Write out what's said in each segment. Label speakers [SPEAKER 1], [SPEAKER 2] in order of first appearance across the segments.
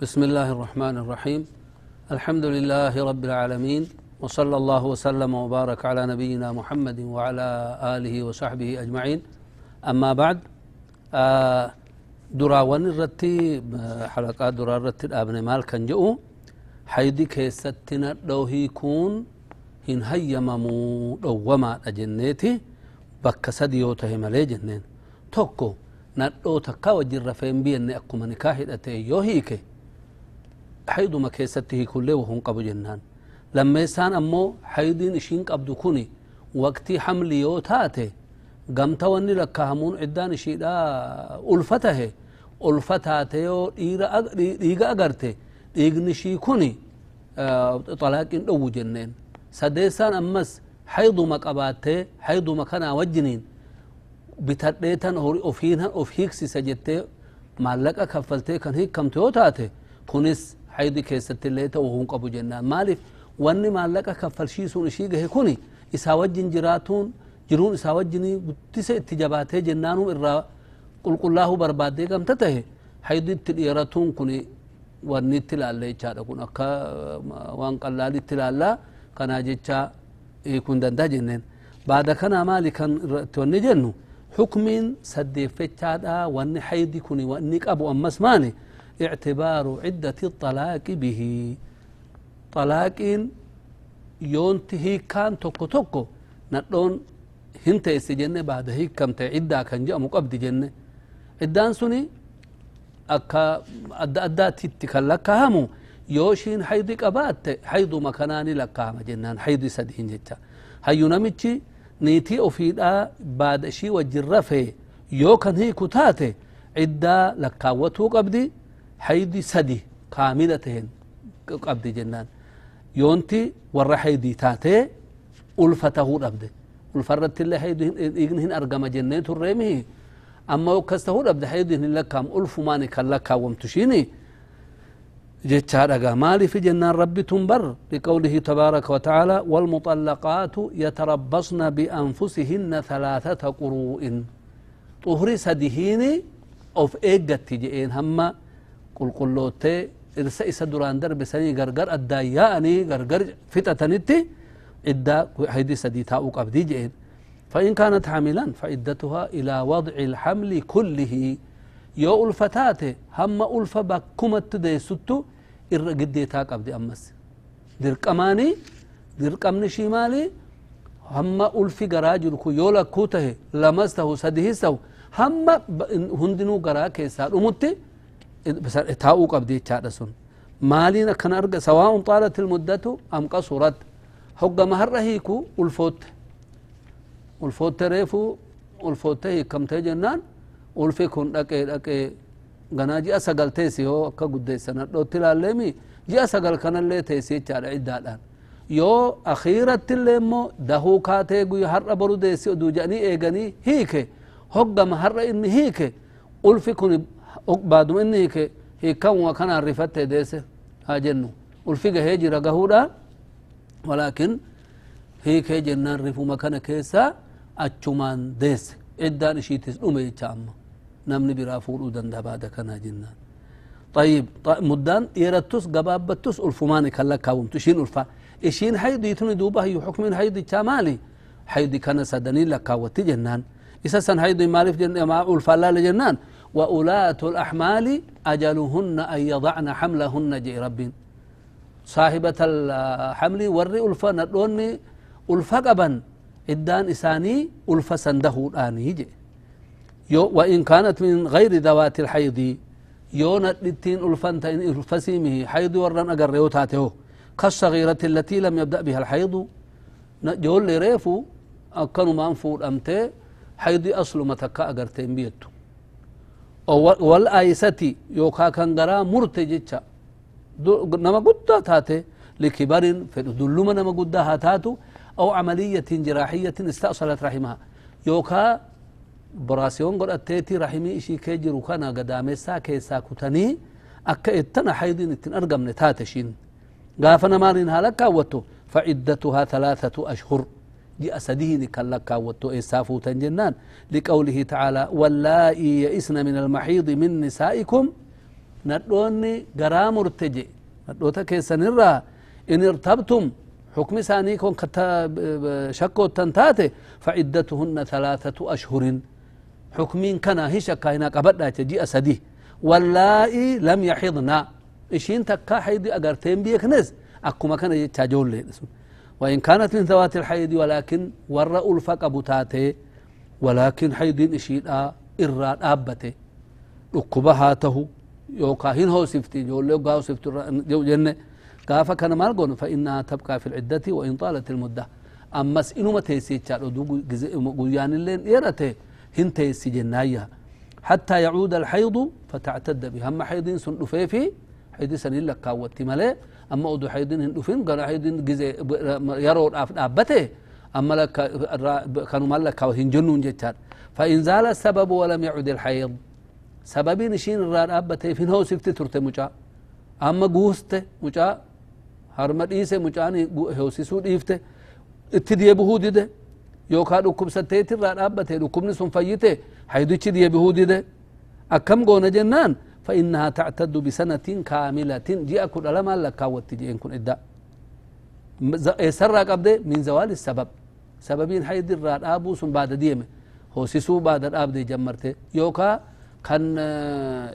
[SPEAKER 1] بسم الله الرحمن الرحيم. الحمد لله رب العالمين وصلى الله وسلم وبارك على نبينا محمد وعلى آله وصحبه أجمعين. أما بعد آه دراوان الرتي حلقات درا الرتي الأبن مال كان جئو حيدي كيستنا لو هيكون هن هيممو دوما أجنيتي بك سديوته ملي جنين. توكو ندو تكا وجر فين بيان أكما نكاهي أتي يوهيكي حيدما كيسته كله وهم قبو جنان. لما يسان أمو حيدين إشين قبدو كوني وقتي حمل يوتاته قمت وني لكهمون عدان إشيدا ألفته ألفتاته ديغا أغرته ديغني شي كوني. طلاق دو جنين. سديسان أمس حيضما قباته حيضما كان وجنين bitadheetan hori ofiin of hiiksisa jettee maallaqa kaffaltee kan hiikkamtu yoo taate kunis haydi keessatti illee ta'uu hin qabu jennaan maaliif wanni maallaqa kaffalchiisuun ishii gahe kuni isaa wajjin jiraatuun jiruun isaa wajjinii guddise itti jabaatee jennaanum irraa qulqullaahuu barbaaddee gamta tahe haydi itti dhiiratuun kun wanni itti ilaalle jechaadha kun akka waan qallaali itti ilaallaa kanaa jecha hiikuu hin danda'a jenneen baada kanaa maali kan irratti wanni jennu حكمين سديفتشادا وان حيدي كوني واني قبو امس ماني اعتبار عدة الطلاق به. طلاقين يونتي هي كان توكو توكو. ندون هنت جنة بعد هي كم عدة كان جاء مقبض جنة. عدان سني أكا أدى أدى تتكلك همو. يوشين حيدي قبات حيدو مكاناني لكام جنان حيدي سدين جتا. هيو نمتشي niitii ofiidhaa baada ishii wajjin rafee yoo kan hiiku taate ciddaa lakkaawwatuu حيدي سدي كاملة هن قبض جنان. يونتي ورا حيدي تاتي ألفة هور أبدي الفرد تلا حيدي إغن هن أرقام جنان ترميه أما وكست هور أبدي حيدي هن لكام ألف ماني كالكا ومتشيني تشيني أغا مالي في جنان ربي تنبر. لقوله تبارك وتعالى والمطلقات يتربصن بأنفسهن ثلاثة قروء. طهري سدهيني أوف إيجتي جئين همّا qulqullootee irsa isa duraan darbisanii gargar addaan yaa'anii gargar fixatanitti iddaa haydi sadii taa'uu qabdii jeeen. فإن كانت حاملا فعدتها إلى وضع الحمل كله يو ألفتاته هم ألف بكم تدي ستو إرقد ديتا قبض أمس در كماني در كمني شمالي هم ألف قراج لكو يولا كوته لمسته سدهسته هم هندنو قراك سار أمتي taa'uu qabdi jechaadha sun maaliin akkana arga sawaa'un xaalat ilmuddatu am qasurat hoggama har'a hiiku ulfootte ulfootte reefu ulfootte hiikkamtee jennaan ulfi kun dhaqee dhaqee ganaa ji'a sagal teessi yoo akka guddeessan hadhootti ilaalleemi ji'a sagal kanallee teessi jechaadha iddaadhaan yoo akhiiratti illee immoo dahuu kaatee guyya har'a boru deessi oduu jedhanii eeganii hiike hoggama har'a inni hiike ulfi kun بعد من هيك هي كم وكان عرفت ديسة هاجنو والفجة هيجي رجعه ولكن هيك هيجي نعرف مكان كيسا أتمان ديس إدان شيء تسلم يتعم نام نبي رافول ودن دباده كان هاجنا طيب, طيب مدان يرتوس قباب بتوس الفمان كلا كوم تشين الفا إشين حيد يتوني دوبه يحكم حيد تمالي حيد كان سدني لكاوتي جنان إذا سن حيد مالف جنان ما الفلا لجنان وأولاة الأحمال أجلهن أن يضعن حملهن جي رب صاحبة الحمل وري ألفا ندوني ألفا قبا إدان إساني ألفا سنده الآن يجي وإن كانت من غير ذوات الحيض. يونا لتين ألفنت إن ألفسيمه حيض ورن أقر يوتاته كالصغيرة التي لم يبدأ بها الحيض. جول ريفو أكنوا ما أنفور أمتي حيض أصل متكا أقرتين بيتو والآيستي يوكا كان غرا مرتجتشا نما قد تاتي لكبر فدلما نما قد هاتاتو أو عملية جراحية استأصلت رحمها يوكا براسيون قد أتيتي رحمي إشي كيجرو كان قداميسا كيسا كتني أكا إتنا حيدين إتن أرقم نتاتشين غافنا مارين هلكا وتو فعدتها ثلاثة أشهر جاء سديني كلكا وتو إسافو تنجنان لقوله تعالى واللائي يئسن من المحيض من نسائكم. ندوني غرا مرتجي ندوتا كيسنرا إن ارتبتم حكم ثاني كون شكو تنتاتي فعدتهن ثلاثة أشهر. حكمين كان هي شكا هنا قبضنا تجي أسدي. واللائي لم يحضنا. إشين تكا حيدي أقرتين بيكنز أكما كان يتاجول لي وإن كانت من ذوات الحيض ولكن ورأ الفق بتاتي ولكن حيض إشيد إراد آبته ركبها تهو يوكا هين هو سفتي جول لو قاو سفت جو جنة. قافا كان مال قون فإنها تبقى في العدة وإن طالت المدة. ما تيسي تشارو دو قيان اللين إيرته هن تيسي جنايا حتى يعود الحيض فتعتد بها. أما حيضين سن حيض سن لك كاوتي مالي أما أدو حيضين هن دفين قال حيضين جزي يرو أبته. أما لك كانوا مالك كاوهن جنون جتار. فإن زال السبب ولم يعد الحيض. سببين شين الران أبته فين هو سفت ترت مجا. أما قوست مجا. هرمد إيسي مجاني هو سيسو إيفته. اتدي بهودي ده يوكا ركب ستيت الران أبته. ركب نسون فيته. حيدو اتدي بهودي ده أكم قونا جنان. فإنها تعتد بسنة كاملة. جاء كل ألما لك تجي كن إدا سر قبضه من زوال السبب. سببين حيد الران أبو سن بعد ديمة. هو سيسو بعد الأب جمرته. يوكا كان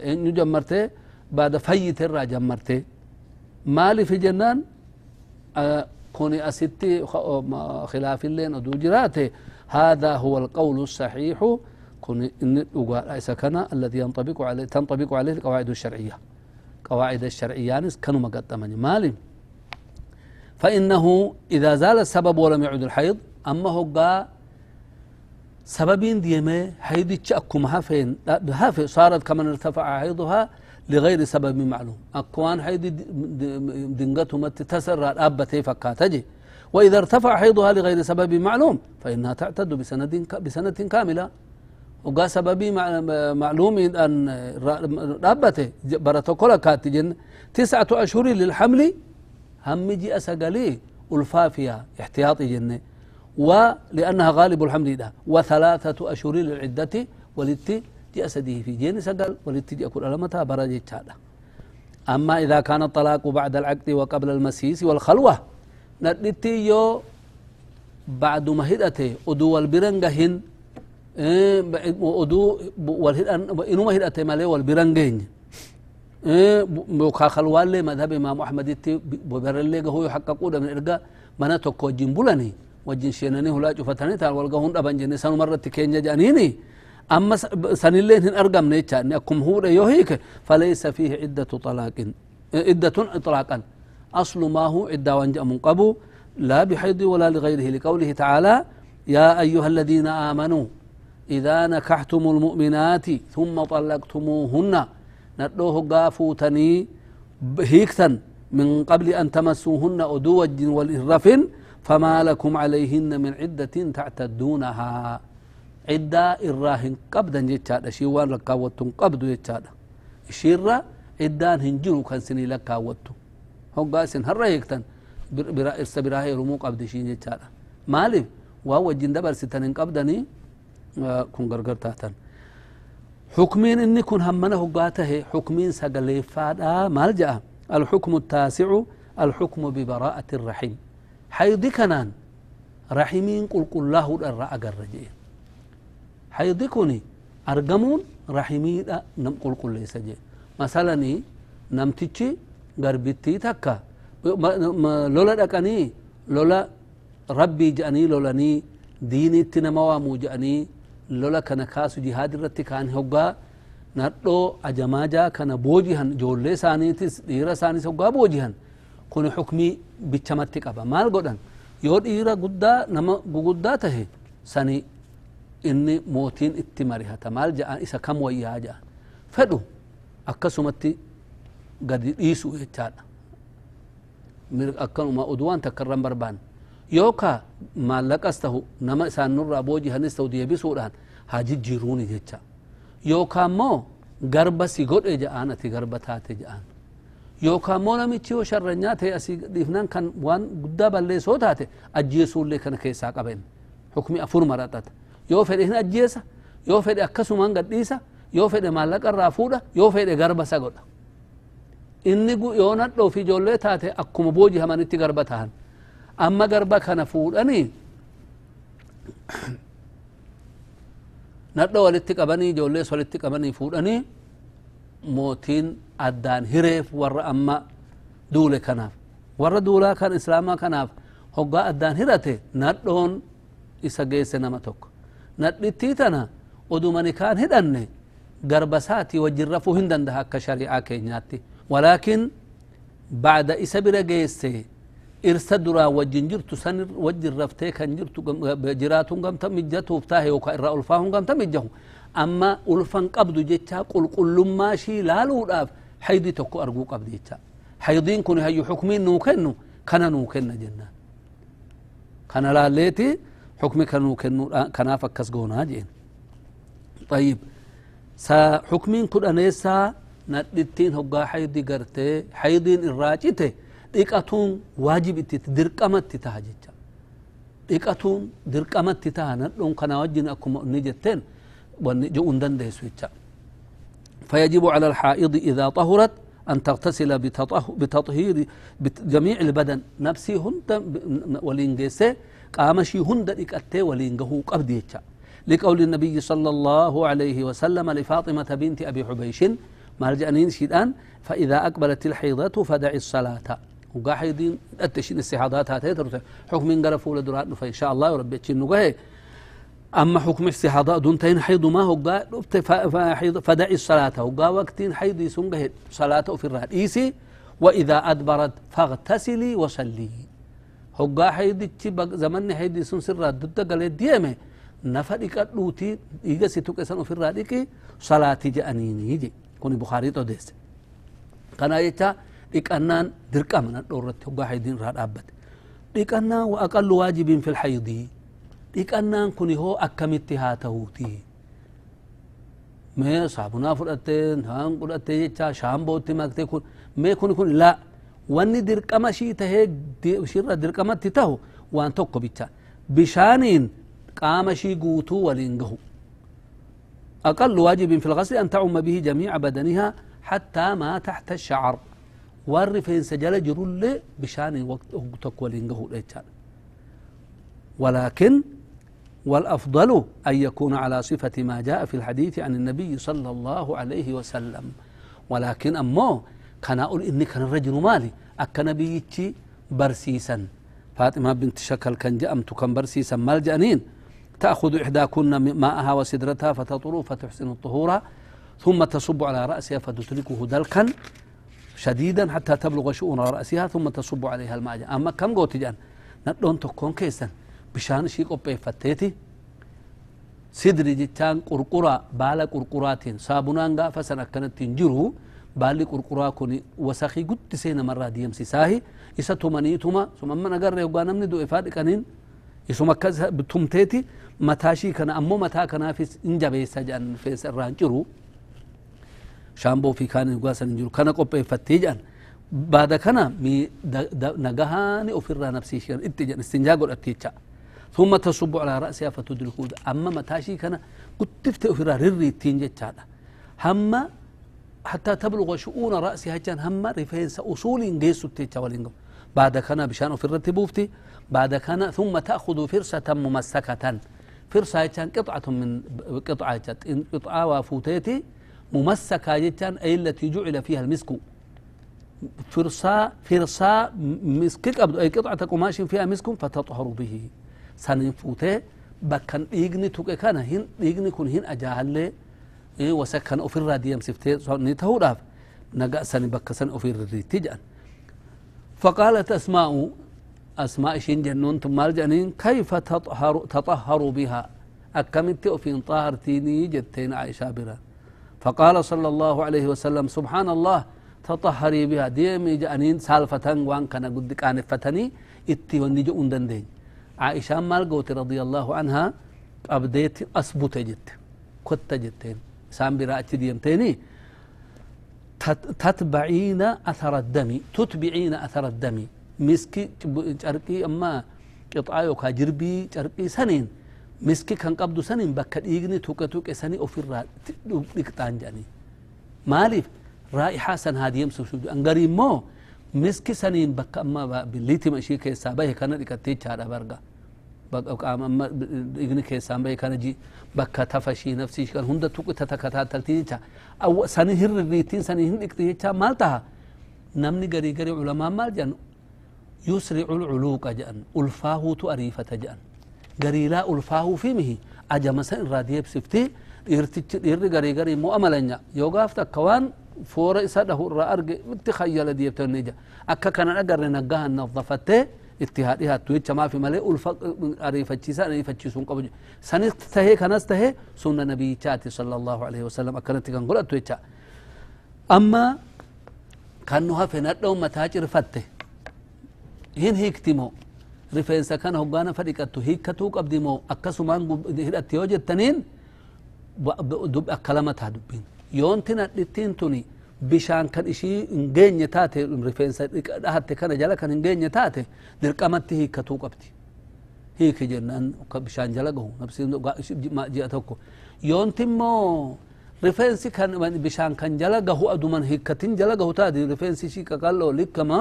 [SPEAKER 1] إنه جمرته بعد فيت الرا جمرته. مالي في جنان آه كوني أستي خلاف اللين أدو جراته. هذا هو القول الصحيح. كوني إن كان الذي ينطبق عليه تنطبق عليه القواعد الشرعية. قواعد الشرعية كانوا مقدمني مالي. فإنه إذا زال السبب ولم يعد الحيض أما هو سببين ديما حيدتش أكم هافين هافي صارت كمن ارتفع حيضها لغير سبب معلوم. أكوان حيد دنقته مت تسرى أبتي فكاتجي وإذا ارتفع حيضها لغير سبب معلوم فإنها تعتد بسنة بسنة كاملة. وقا سببي معلوم أن أبته برتقول كاتجن تسعة أشهر للحمل هم جي أسقلي الفافية احتياطي جنة ولأنها غالب الحمل ده وثلاثة أشهر للعدة ولتي جأسده في جين سقل ولتي يأكل ألمتها برجة هذا أما إذا كان الطلاق بعد العقد وقبل المسيس والخلوة ندتي يو بعد ما هدته أدو إيه إنو ما هدته مالي والبرنجهن إيه بوكا خلوان لي مذهب إمام أحمد التي ببرلي هو يحققون من إرقاء منا تكو جنبولني wajjin sheenanii hulaa cufatanii taan wal gahuun dhaban jenne sanumarratti keenya jedhaniini amma sanilleen hin argamne jecha inni akkum huudhe yoo hiike falaysa fiihi ciddatu talaaqin iddatun iطlaaqan aslu maa hu ciddaa waan jedhamun qabu لا بحيض ولا لغيره لقوله تعالى يا أيها الذين آمنوا إذا نكحتم المؤمنات ثم طلقتموهن ندوه قافوتني هيكتا من قبل أن تمسوهن أدوج والإرف فما لكم عليهن من عدة تعتدونها. عدة إراهن قبدا جتشادا شيوان لكاوتون قبدو جتشادا. الشيرة عدان هنجرو كان سني لكاوتو. هو قاسن هرا يكتن برا إرسا براهي رمو قبد شين جتشادا. مالي وهو جن دبر ستنين قبدني كن غرغر تاتن حكمين إني كن همنا هقاته حكمين سقليفادا مال جاء الحكم التاسع الحكم ببراءة الرحم حيض كنان رحمين قل قل الله الرأى أقر حيض كوني أرقمون نم قل قل ليس جي مثلا نمتشي غربتي تكا لولا دكني لولا ربي جاني لولا ني ديني تنموامو جاني لولا كان كاسو جهاد الرتي كان هوغا nadho ajamaaja kana boojihan ijoollee isaaniitis dhiira isaanis hoggaa boojihan kun xukmii bichamatti qaba maal godhan yoo dhiira guddaa nama guguddaa tahe sani inni mootiin itti marihata maal jedhan isa kam wayyaa jedhan fedhu akkasumatti gadi dhiisu jechaadha akkanuma uduwaan takka irran barbaan yooka maallaqas tahu nama isaan nurraa boojihanis tahu deebisuudhaan haa jijjiiruuni jecha yookaan immoo garba si godhe jedhaan ati garba taate jedhaan yookaan immoo namichi yoo sharranyaa ta'e asii dhiifnaan kan waan guddaa balleessoo taate ajjeesuullee kana keessaa qaben hukmi afur maraxata yoo fedhe hin ajjeesa yoo fedhe akkasumaan gadhiisa yoo fedhe maallaqa irraa fuudha yoo fedhe garba isa godha inni yoo nadhoo fi ijoollee taate akkuma boojihamanitti garba tahan amma garba kana fuudhanii nadho walitti qabanii ijoollees walitti qabanii fuudhanii mootiin addaan hireef warra amma duule kanaaf warra duulaa kan islaamaa kanaaf hoggaa addaan hirate nadhoon isa geesse nama tokko nadhittii tana oduma nikaan hidhanne garbasaati wajjin rafuu hin dandaha akka shari'aa keenyaatti walaakin bacda isa bira geesse irsa duraan wajjin jirtu san wajjin raftee kan jirtu jiraatun gamta mijjatuuf taahe yookaan irraa ulfaahun gamta mijjahu amma ulfan qabdu jecha qulqullummaa shii laaluudhaaf haydi tokko arguu qabdi jecha haydiin kun hayyu xukmiin nuu kennu kana nuu kenna jennaan kana laalleeti xukmi kana nuu kennu kanaaf akkas goonaa jeen طيب sa xukmiin kudhaneessaa nadhittiin hoggaa haydi gartee haydiin irraa cite dhiqatuun waajib itti dirqamatti taha jecha dhiqatuun dirqamatti taha nadhoon kana wajjin akkuma inni jetteen wanni je'uun dandeessu jecha فيجب على الحائض إذا طهرت أن تغتسل بتطهير جميع البدن. نفسي هند ولينجيسي قامشي هند إكتي ولينجه قبدي لقول النبي صلى الله عليه وسلم لفاطمة بنت أبي حبيش مالجأنين شيدان فإذا أقبلت الحيضة فدعي الصلاة. وقا حيدين أتشين استحاضات هاتي حكم قرفوا لدرات فإن شاء الله وربي تشين نقهي أما حكم استحاضاء دون تين حيض ما هو فدعي الصلاة. وقا وقتين حيض سنقه صلاة في الرهد إيسي. وإذا أدبرت فاغتسلي وصلي. هقا حيض زمن حيض سن سرات ضد قلت ديمه nafa dhiqadhuuti dhiiga si tuqesan ofirraa dhiqi salaati je'aniini je kuni bukaariit odeesse kana jecha ديكانان دركامنا دورت وباحي دين راد ابت ديكانا واقل واجب في الحيض ديكانان كوني هو اكمت ها تهوتي ما صابونا فرتين هان قدتي تشا شامبو تي ماكتي كون ما كوني كون لا واني دركمشي ته دي شر دركمت تهو وان توكو بيتا بشانين قامشي غوتو ولينغو أقل واجب في الغسل أن تعم به جميع بدنها حتى ما تحت الشعر والرفين سجل جرل بشان وقتك ولينقه ليتان ولكن والأفضل أن يكون على صفة ما جاء في الحديث عن النبي صلى الله عليه وسلم ولكن أمو كان أقول إني كان الرجل مالي أكا نبيتي برسيسا فاطمة بنت شكل كان جأمت كان برسيسا مال جانين تأخذ إحداكن ماءها وسدرتها فتطر فتحسن الطهور ثم تصب على رأسها فتتركه دلكا شديدا حتى تبلغ شؤون رأسها ثم تصب عليها الماء أما كم قوت جان؟ ندون تكون كيسا بشان شي قبي فتيتي. سدري جتان قرقرة بالا قرقرات صابونان غافا سنة كانت تنجرو بالي قرقرا كوني وسخي قد سينا مرة ديم سيساهي. إسا تمنيتما ثم من أقر يوغا نمني دو إفاد كانين. isuma akkas tumteeti mataashii kana ammoo mataa kanaafis in jabeessa jedhan feesa irraan jiru shaamboo fi kaan gwaasan hin jiru. Kana qopheeffattee jedhan baada kana nagahaani ofirraa nabsiishan itti jedhan istinjaa godhatte jecha. ثم تصب على رأسها فتدرك أما متاشي كان قتفت في رريتين جتشادا هم حتى تبلغ شؤون رأسها جان هم رفين أصول جيسو تيتشا بعد كان بشان في الرتبوفتي بعد كان ثم تأخذ فرصة ممسكة فرصة جتان قطعة من قطعة قطعة وفوتيتي ممسكة جتان أي التي جعل فيها المسك. فرصة فرصة مسك أي قطعة قماش فيها مسك فتطهر به. سنين فوتي بكن إيجني توكي كان هن إيجني كن هن أجاهل إيه وسكن أفر ديم سفتي نتهو راف نقا سن أفر تجأن. فقالت أسماء أسماء شين جنون ثم الجنين كيف تطهر تطهر بها؟ أكملت أفين طهرتيني جتين عائشة برا فقال صلى الله عليه وسلم سبحان الله تطهري بها. ديمي جانين سالفة وان كان قد كان فتني إتي ونجو اندندين عائشة مال قوت رضي الله عنها أبديت أثبت جت كنت جتين. سام برا ديمتيني. تتبعين أثر الدم تتبعين أثر الدم. مسكي جرقي أما قطعة يوكا جربي جرقي سنين. مسكي كان قبض سنين بكا ديغني توكا توكا سني أفر ديكتان جاني مالف رائحة سن هاديم سوشو أنغري مو مسكي سنين بك أما بليتي مشي كيسا به كان لكتي چارا برغا قام أما إغني كيسا به كان جي بك تفشي نفسي كان هند توك تتكتاتلتي جا أو سني هر ريتين سني هند اكتي جا مالتها نمني غري غري علماء مال جان يسرع العلوق جان ألفاه تأريفة جان لا ألفاه في مهي أجمسا راديب سفتي dhiirtichi dhiirri garii garii moo amalanya yoo gaafta akka waan foora isa dhahu irraa arge itti khayyala deebtanni ija akka kana dhagarre naggahan naddafattee itti haa dhihaattu jecha maafi malee ulfa ariifachiisa ariifachiisuu hin qabu sanis tahee kanas tahee sunna nabiyyichaati sala allahu alaihi wasalam akkanatti kan godhattu jecha amma kan nu hafe nadhaun mataa cirfatte hin hiikti moo rifeensa kana hoggaana fadhiqattu hiikkatuu qabdi moo akkasumaan hidhatti yoo jettaniin akkalama taa dubbiin yoonti nadhittiin tuni bishaan kan ishii hin geenye taate rifeensa dhahatte kana jala kan hin geenye taate dirqamatti hiikkatuu qabdi hiiki jennaan bishaan jala gahu ji'a tokko yoonti immoo rifeensi kan bishaan kan jala gahu aduman hiikkatin jala gahu taate rifeensi ishii qaqalloo likkama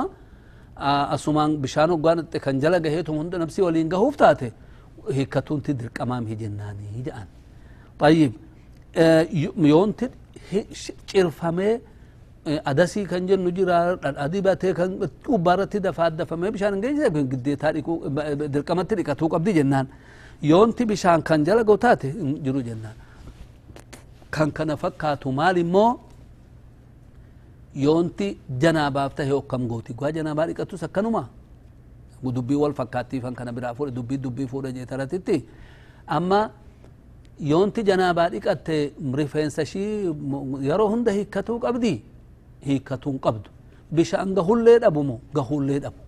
[SPEAKER 1] asumaan bishaan hoggaanatte kan jala gaheetum hunda nabsi waliin gahuuf taate hiikkatuunti dirqamaami jennaanii jedhan طيب yoonti cirfamee adasii kan jennu jira adibatee kan gubbaarratti dafaaddafamee bishaan geesse giddeetaa dhiquu dirqamatti dhiqatuu qabdi jennaan yoonti bishaan kan jala ga'u taate jiru jennaan kan kana fakkaatu maal immoo yoonti janaabaaf tahe okkam gooti gaa janaabaa dhiqatus akkanuma dubbii wal fakkaattiifan kana biraa fuudhe dubbii dubbii fuudhe jeetaratitti amma yoonti janaabaa dhiqatte rifeensa ishii yeroo hunda hiikkatuu qabdi hiikkatuun qabdu bishaan gahullee dhabumo gahullee dhabu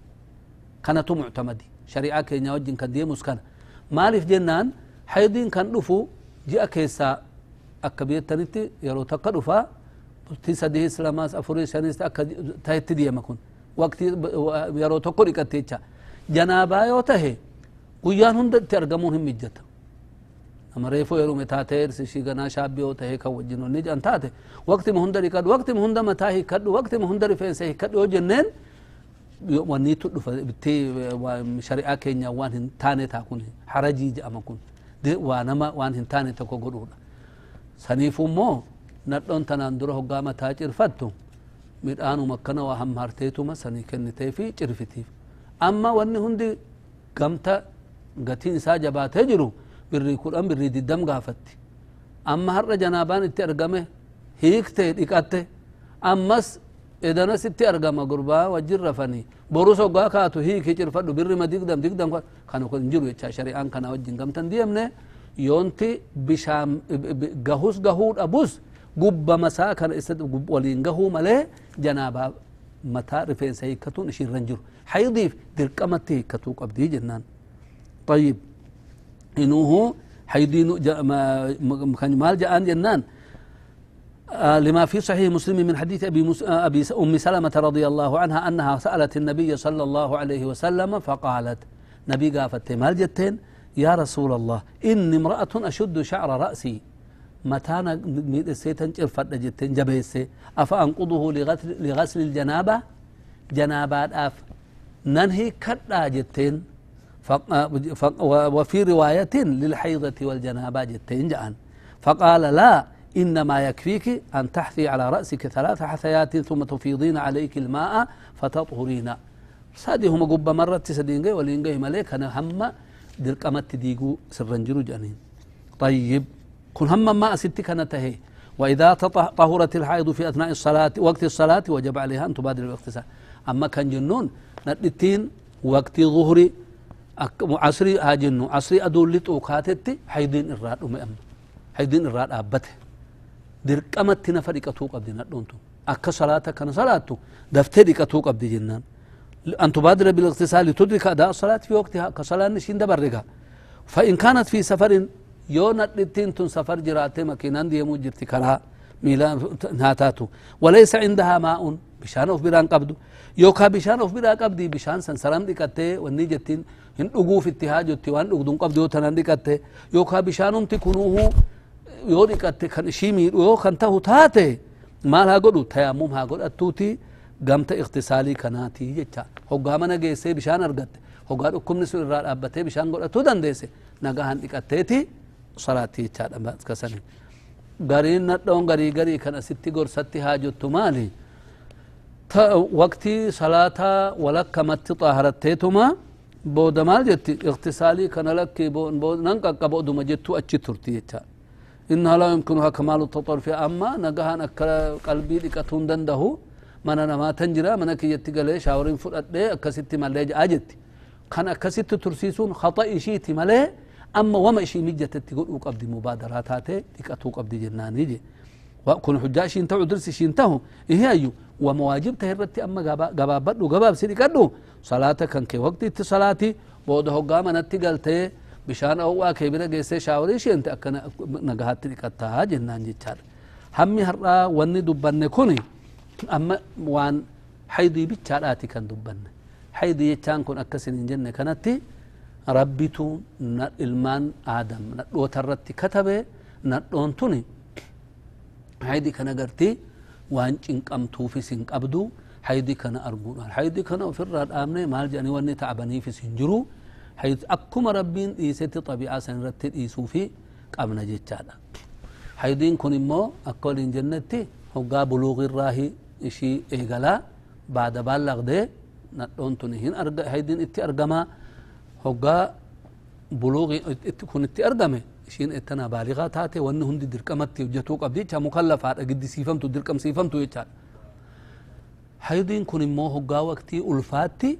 [SPEAKER 1] kanatu muctamadi shari'aa keenya wajjin kan deemus kana maaliif jennaan haydiin kan dhufu ji'a keessaa akka beektanitti yeroo takka dhufaa bultii sadii lamaas afurii shanis akka tahetti deema kun waqtii yeroo tokko dhiqatte jecha janaabaa yoo tahe guyyaan hunda itti argamuun hin mijjata nama reefoo heerume taate irsi ganaa shaabbii yoo tahee kan wajjin onni jedhan taate waqtima hunda dhiqadhu waqtima hunda mataa hiikkadhu waqtima hunda rifeensa hiikkadhu yoo jenneen wanniitu dhufa bitti shari'aa keenya waan hin taane taa kun harajii jedhama kun waa nama waan hin taane tokko godhuudha saniifu immoo nadhoon tanaan dura hoggaa mataa cirfattu midhaanuma akkana waa hammaarteetuma sanii kennitee fi cirfitiif amma wanni hundi gamta gatiin isaa jabaatee jiru birrii kudhan birrii diddam gaafatti amma har'a janaabaan itti argame hiikte dhiqatte ammas edanas itti argama gurbaa wajjin rafanii borus hoggaa kaatu hiiki cirfadhu birrima digdam digdam kana kun jiru jecha shari'aan kana wajjin gamtan deemne yoonti bishaan gahus gahuu dhabus gubba masaa kana isa waliin gahuu malee janaabaa mataa rifeensa hiikkatuun ishiirran jiru haydiif dirqamatti hiikkatuu qabdii jennaan طيب إنه حيدين كان مال جاءان جنان. آه لما في صحيح مسلم من حديث أبي, مس... آه أبي أم سلمة رضي الله عنها أنها سألت النبي صلى الله عليه وسلم فقالت نبي قافت مال جتين يا رسول الله إني امرأة أشد شعر رأسي. متانا سيتن جرفت جتين جبيسي أفأنقضه لغسل, لغسل الجنابة. جنابات أف ننهي كدا جتين. وفي رواية للحيضة والجنابة جتين جأن. فقال لا إنما يكفيك أن تحثي على رأسك ثلاث حثيات ثم تفيضين عليك الماء فتطهرين. سادي هم قب مرة تسدين جاي ولين ملك أنا هم درقمت ديقو سرنجرو جانين. طيب. كن هم ما ستي كانت هي وإذا طهرت الحائض في أثناء الصلاة وقت الصلاة وجب عليها أن تبادر بالاغتسال. أما كان جنون ندتين وقت ظهري عصري هاجنو عصري أدول لتوكاتتي حيدين الراد أمي أم. حيدين الراد أبته. درقمت نفر إكتوق أبدي ندونتو أكا صلاة كان صلاة دفتر إكتوق أبدي جنان. أن تبادر بالاغتسال لتدرك أداء الصلاة في وقتها كصلاة نشين دبرقها فإن كانت في سفر يو ندتين تن سفر جراتي مكينان ديمو جرتي كرا ميلا ناتاتو وليس عندها ماء بشان أوف بران قبدو يوكا بشان أوف بران قبدي بشان سنسرام ديكتي وني جتين hin dhuguuf itti haajotti waan dhugduun qabdu yoo tanan dhiqatte yookaan bishaanumti kunuuhu yoo dhiqatte kan ishii miidhu yoo kan tahu taate maal haa godhu tayammum haa godhattuuti gamta iqtisaalii kanaatii jecha hoggaa mana geessee bishaan argatte hoggaa dhukkubni sun irraa dhaabbatee bishaan godhatuu dandeesse nagahan dhiqatteeti salaatti jechaadha kasanii gariin nadhoon garii garii kan asitti gorsatti haa jettu maali waqtii salaataa walakkamatti xaaharatteetuma booda maal jetti iqtisaalii kana lakki nan qaqqaba oduma jettu achi turti jecha إنها لا يمكنها كمال التطرف أما نجاها أكل قلبي لكتون دنده من أنا ما تنجرا من كي يتقل شاورين فرد أكست مالي أجت كان أكست ترسيسون خطأ شيتي مالي أما وما إشي ميجة تتقول وقبض مبادرات هاته تكتو قبض جنان يجي وكون حجاشي انتهو درسي شي انتهو إيه أيو؟ ومواجب تهربتي أما قباب بدو قباب سيدي قدو صلاة كان كي وقت الصلاة بودهو قاما نتقلتي بشان أو واكي بنا قيسي شاوري انت أكنا نقهات تلكتها جنان جيتشار همي هرى واني دبان كوني. أما وان حيدي بيتشاراتي كان دبان حيدي يتشان كون أكسين جنة كانتي rabbitu ilmaan aadam nadhoota irratti katabe nadhoon tuni haydii kana gartii waan cinqamtuufis hin qabdu haydii kana arguudhaan haydii kana ofirraa dhaabne maal jedhanii wanni ta'abaniifis hin jiru حيث أكما ربين إيسيتي طبيعة سنرتي إيسو في قبنا جيتشادا حيدين كن إمو أقول إن جنتي هقا بلوغ الراهي إشي إيقلا بعد بالغ دي نتون تنهين أرغ كن إتي أرغمي إشين إتنا بالغة تاتي وأن هندي درقمتي وجتو قبدي چا مكلفات أقد سيفمتو درقم سيفمتو يتشاد حيدين كن إمو هقا وقتي ألفاتي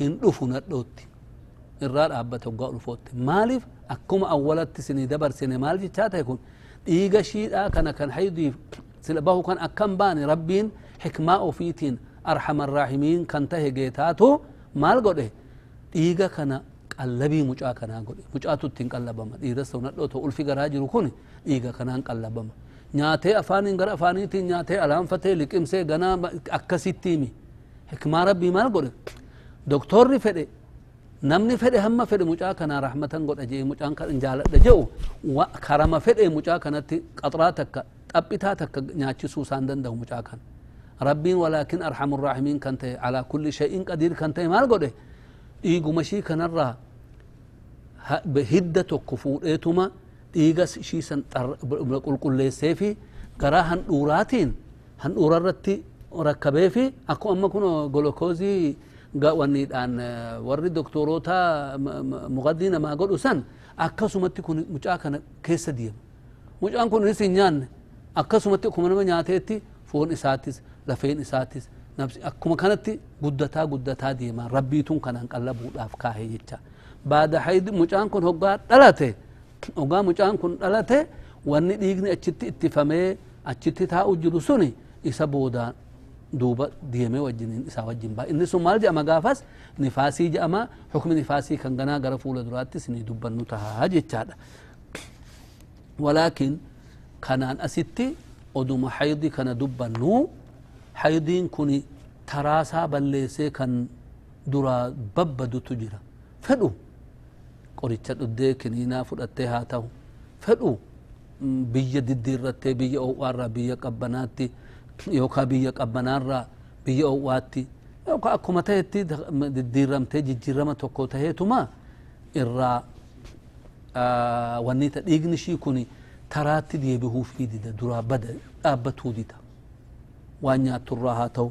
[SPEAKER 1] هن رفو ندوتي irraa dhaabbate waggaa ulfootte maaliif akkuma awwalatti sinii dabarsine maal jechaa ta'e kun dhiiga shiidhaa kana kan haydiif sila bahu kan akkan baane rabbiin xikmaa ofiitiin arxama arraahimiin kan tahe geetaatu maal godhe dhiiga kana qallabii mucaa kanaa godhe mucaatu ittiin qallabama dhiiras ta'u nadhoo ta'u ulfi garaa jiru kun dhiiga kanaan qallabama nyaatee afaaniin gara afaaniitiin nyaatee alaanfatee liqimsee ganaa akkasittiimi xikmaa rabbii maal godhe doktorri fedhe namni fedhe hamma fedhe mucaa kanaa rahmatan godha jee mucaan kan jaaladha jedhu karama fedhe mucaa kanatti qaxraa takka xaphitaa takka nyaachisuu isaan danda'u mucaa kana rabbiin walaakin arhamu raahimiin kan ta'e alaa kulli shay'in qadiir kan ta'e maal godhe dhiiguma shii kanarraa بهدة الكفور إيتما إيجاس شيسا بقول كل سيفي كرا هن أوراتين هن أورارتي ركبي في أكو أما كنا غلوكوزي غا ونيد أن آه، وري دكتوروتا مغدينا ما قولوا سن أكاسومتي كون مجاكنا كيس ديم. مجاكنا كون رسينيان أكاسومتي كون من ياتيتي فون إساتيس لفين إساتيس نفسي أكو مكانتي قدتا قدتا ديما ربيتون كان أنقلبوا الأفكاهي جتا. بعد حيد مجان كن هجا دلته هجا مجان كن دلته واني ديغني أتشتي اتفامي أتشتي تا اجلسوني إسا بودا دوبا ديمي وجنين إسا وجنبا. إني سمال جاما غافاس نفاسي جاما حكم نفاسي كان غنا غرفول دراتي سني دوبا نتها جيتشاد ولكن كانان أسيتي ودوم حيدي كان دوبا نو حيدين كوني تراسا بلسي كان درا ببدو تجرا. فدو. Qoricha dhuddee kiniinaa fudhattee haa ta'u fedhu biyya diddiirrattee biyya o'aarraa biyya qabbanaatti yookaan biyya qabbanaarraa biyya o'aatti yookaan akkuma ta'etti diddiiramtee jijjiirama tokko taheetuma irraa wanni dhiigni ishii kun taraatti deebihuu fi dida duraa bada dhaabbatuu dida waan nyaatturraa haa ta'u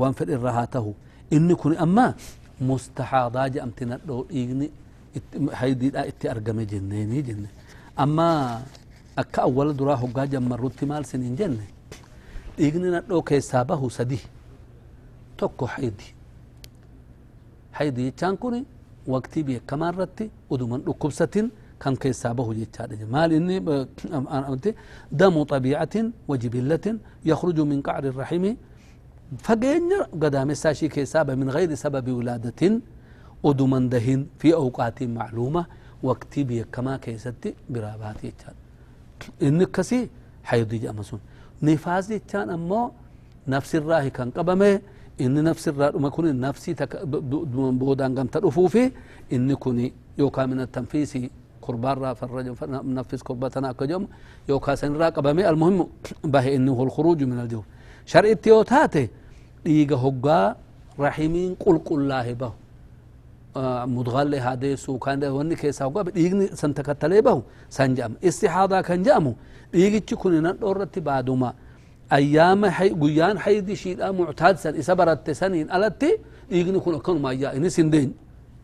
[SPEAKER 1] waan fedhirraa haa ta'u inni kun amma mustahaadaa jedhamti nadhoo dhiigni itti argame jenneenii jenne amma akka awwala duraa hoggaa jammarrutti maal siniin jenne dhiigni nadhoo keessaa bahu sadi tokko haydi haydi jechaan kun waqtii beekamaa irratti uduman dhukkubsatin kan keessaa bahu jechaadha maal inni damu xabiicatin wajibillatin yakhruju min qacri irrahimi fageenya gadaamessaa ishii keessaa ba min gayri uduman dahin fi awqaatiin macluuma waqtii beekamaa keessatti biraa baati jechaadha inni akkasii haydi jedhama sun nifaas jechaan ammoo nafsirraa kan qabame inni nafsirraa dhuma kun nafsii boodaan gamta dhufuu fi inni kun yookaan min tanfiisi كربان فرج نفس كربتنا كجوم يو كاسن راقبمي المهم به انه الخروج من الجو شرع التيوتاتي ديغا هوغا رحيمين قل قل الله مدغل هذا سو كان ده وني كيسا هوغا ديغني سنتكتلي به سنجام۔ استحاضه كان جامو۔ ديغي كون ندورتي بعدما أيام حي غيان حيد شيدا معتاد سن۔ اسبرت سنين التي ديغني كون كون ما۔ يا اني سندين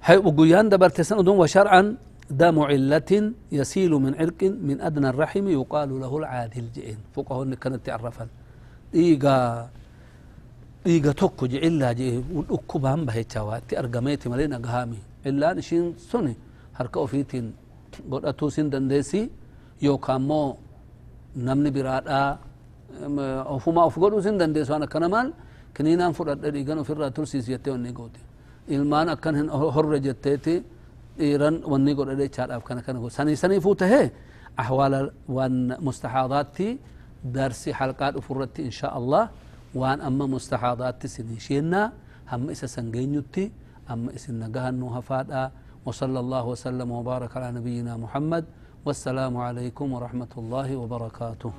[SPEAKER 1] حي غيان دبرت سن وشرعا دم علة يسيل من عرق من أدنى الرحم يقال له العادل جئين فوقه إن كانت تعرفا إيغا ديغا توكو جي إلا جي ودوكو بام بهي تاوا تي أرغميتي مالين أغهامي. إلا نشين سوني. هركا أوفيتين قد أتو سين دنديسي يو كامو نمني براتا أوفو ما أوفو قدو سين دنديسو أنا كنمال. كنين أنفر أدريغان وفر راتر سيسي يتي وني قوتي إلمان أكن هن هر رجتتي إيران وني قد أدري چار أفكان أكن قوتي ساني ساني فوته أحوال وان مستحاضاتي. درسي حلقات أفرتي إن شاء الله. وان اما مستحاضات سنشينا هم اسا سنجينيوتي اما اسا نغهنو هفادا وصلى الله وسلم وبارك على نبينا محمد والسلام عليكم ورحمة الله وبركاته